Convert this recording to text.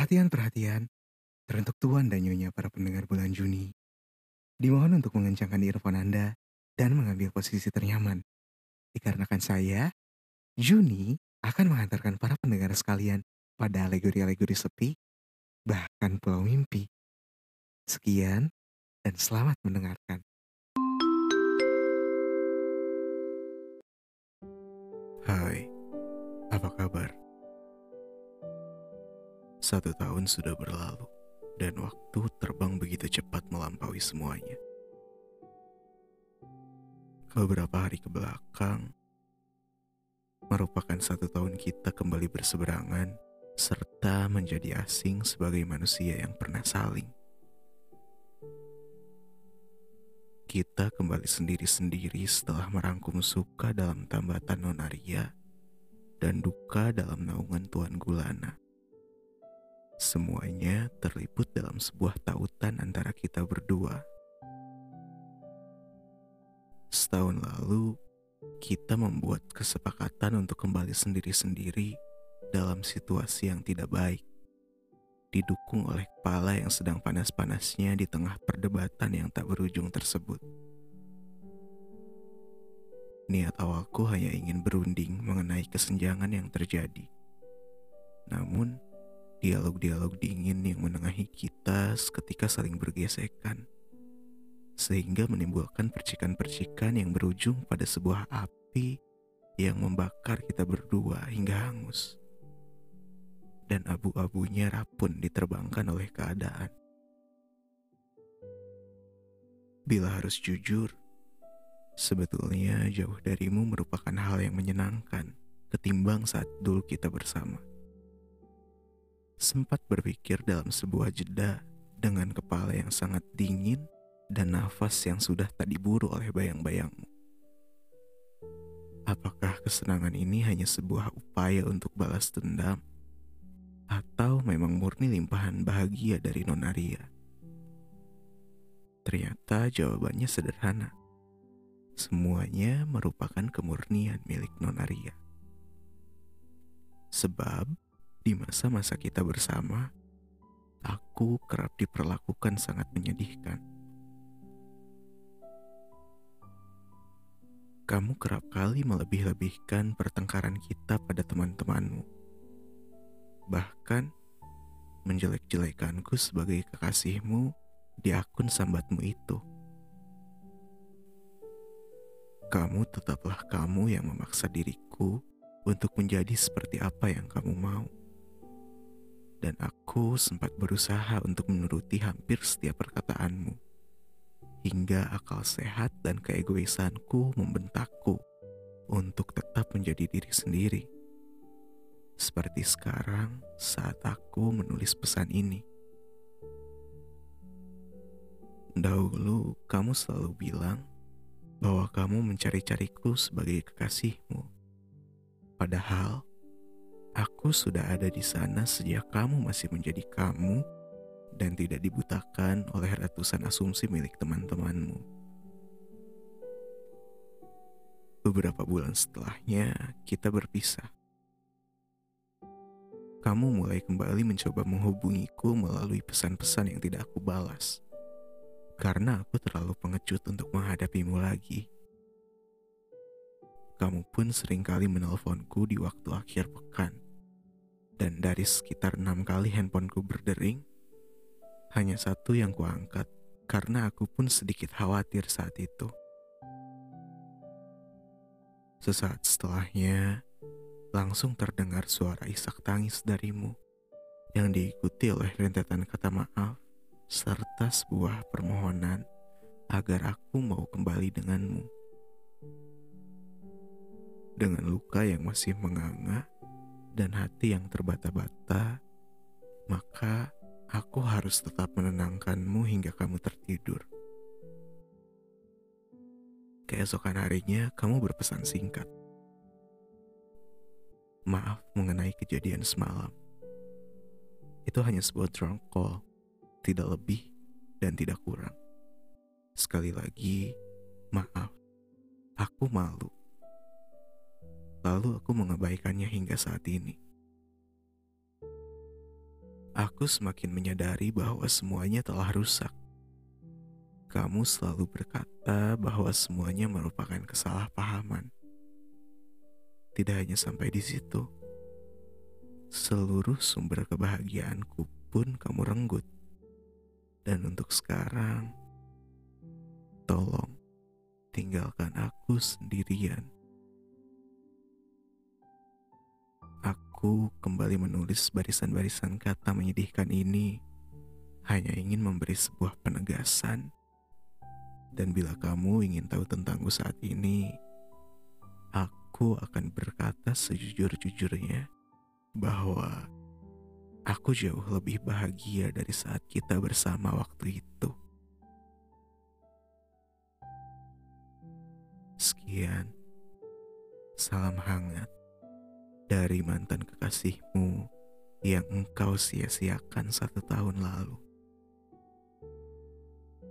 Perhatian-perhatian teruntuk tuan dan nyonya para pendengar bulan Juni. Dimohon untuk mengencangkan earphone Anda dan mengambil posisi ternyaman. Dikarenakan saya, Juni, akan mengantarkan para pendengar sekalian pada alegori-alegori sepi, bahkan pulau mimpi. Sekian, dan selamat mendengarkan. Hai, apa kabar? Satu tahun sudah berlalu, dan waktu terbang begitu cepat melampaui semuanya. Beberapa hari ke belakang merupakan satu tahun kita kembali berseberangan serta menjadi asing sebagai manusia yang pernah saling. Kita kembali sendiri-sendiri setelah merangkum suka dalam tambatan Nonaria dan duka dalam naungan Tuan Gulana. Semuanya terliput dalam sebuah tautan antara kita berdua. Setahun lalu, kita membuat kesepakatan untuk kembali sendiri-sendiri dalam situasi yang tidak baik, didukung oleh kepala yang sedang panas-panasnya di tengah perdebatan yang tak berujung tersebut. Niat awalku hanya ingin berunding mengenai kesenjangan yang terjadi. Namun, dialog-dialog dingin yang menengahi kita seketika saling bergesekan, sehingga menimbulkan percikan-percikan yang berujung pada sebuah api yang membakar kita berdua hingga hangus. Dan abu-abunya rapun diterbangkan oleh keadaan. Bila harus jujur, sebetulnya jauh darimu merupakan hal yang menyenangkan ketimbang saat dulu kita bersama sempat berpikir dalam sebuah jeda dengan kepala yang sangat dingin dan nafas yang sudah tak diburu oleh bayang-bayangmu. Apakah kesenangan ini hanya sebuah upaya untuk balas dendam? Atau memang murni limpahan bahagia dari Nonaria? Ternyata jawabannya sederhana. Semuanya merupakan kemurnian milik Nonaria. Sebab di masa-masa kita bersama, aku kerap diperlakukan sangat menyedihkan. Kamu kerap kali melebih-lebihkan pertengkaran kita pada teman-temanmu. Bahkan, menjelek-jelekanku sebagai kekasihmu di akun sambatmu itu. Kamu tetaplah kamu yang memaksa diriku untuk menjadi seperti apa yang kamu mau dan aku sempat berusaha untuk menuruti hampir setiap perkataanmu. Hingga akal sehat dan keegoisanku membentakku untuk tetap menjadi diri sendiri. Seperti sekarang saat aku menulis pesan ini. Dahulu kamu selalu bilang bahwa kamu mencari-cariku sebagai kekasihmu. Padahal Aku sudah ada di sana sejak kamu masih menjadi kamu dan tidak dibutakan oleh ratusan asumsi milik teman-temanmu. Beberapa bulan setelahnya, kita berpisah. Kamu mulai kembali mencoba menghubungiku melalui pesan-pesan yang tidak aku balas. Karena aku terlalu pengecut untuk menghadapimu lagi. Kamu pun sering kali menelponku di waktu akhir pekan. Dan dari sekitar enam kali handphoneku berdering, hanya satu yang kuangkat karena aku pun sedikit khawatir saat itu. Sesaat setelahnya, langsung terdengar suara isak tangis darimu yang diikuti oleh rentetan kata maaf serta sebuah permohonan agar aku mau kembali denganmu dengan luka yang masih menganga dan hati yang terbata-bata, maka aku harus tetap menenangkanmu hingga kamu tertidur. Keesokan harinya, kamu berpesan singkat. Maaf mengenai kejadian semalam. Itu hanya sebuah drunk call, tidak lebih dan tidak kurang. Sekali lagi, maaf. Aku malu Lalu aku mengabaikannya hingga saat ini. aku semakin menyadari bahwa semuanya telah rusak. Kamu selalu berkata bahwa semuanya merupakan kesalahpahaman. Tidak hanya sampai di situ, seluruh sumber kebahagiaanku pun kamu renggut. Dan untuk sekarang, tolong tinggalkan aku sendirian. Aku kembali menulis barisan-barisan kata menyedihkan ini hanya ingin memberi sebuah penegasan. Dan bila kamu ingin tahu tentangku saat ini, aku akan berkata sejujur-jujurnya bahwa aku jauh lebih bahagia dari saat kita bersama waktu itu. Sekian, salam hangat dari mantan kekasihmu yang engkau sia-siakan satu tahun lalu.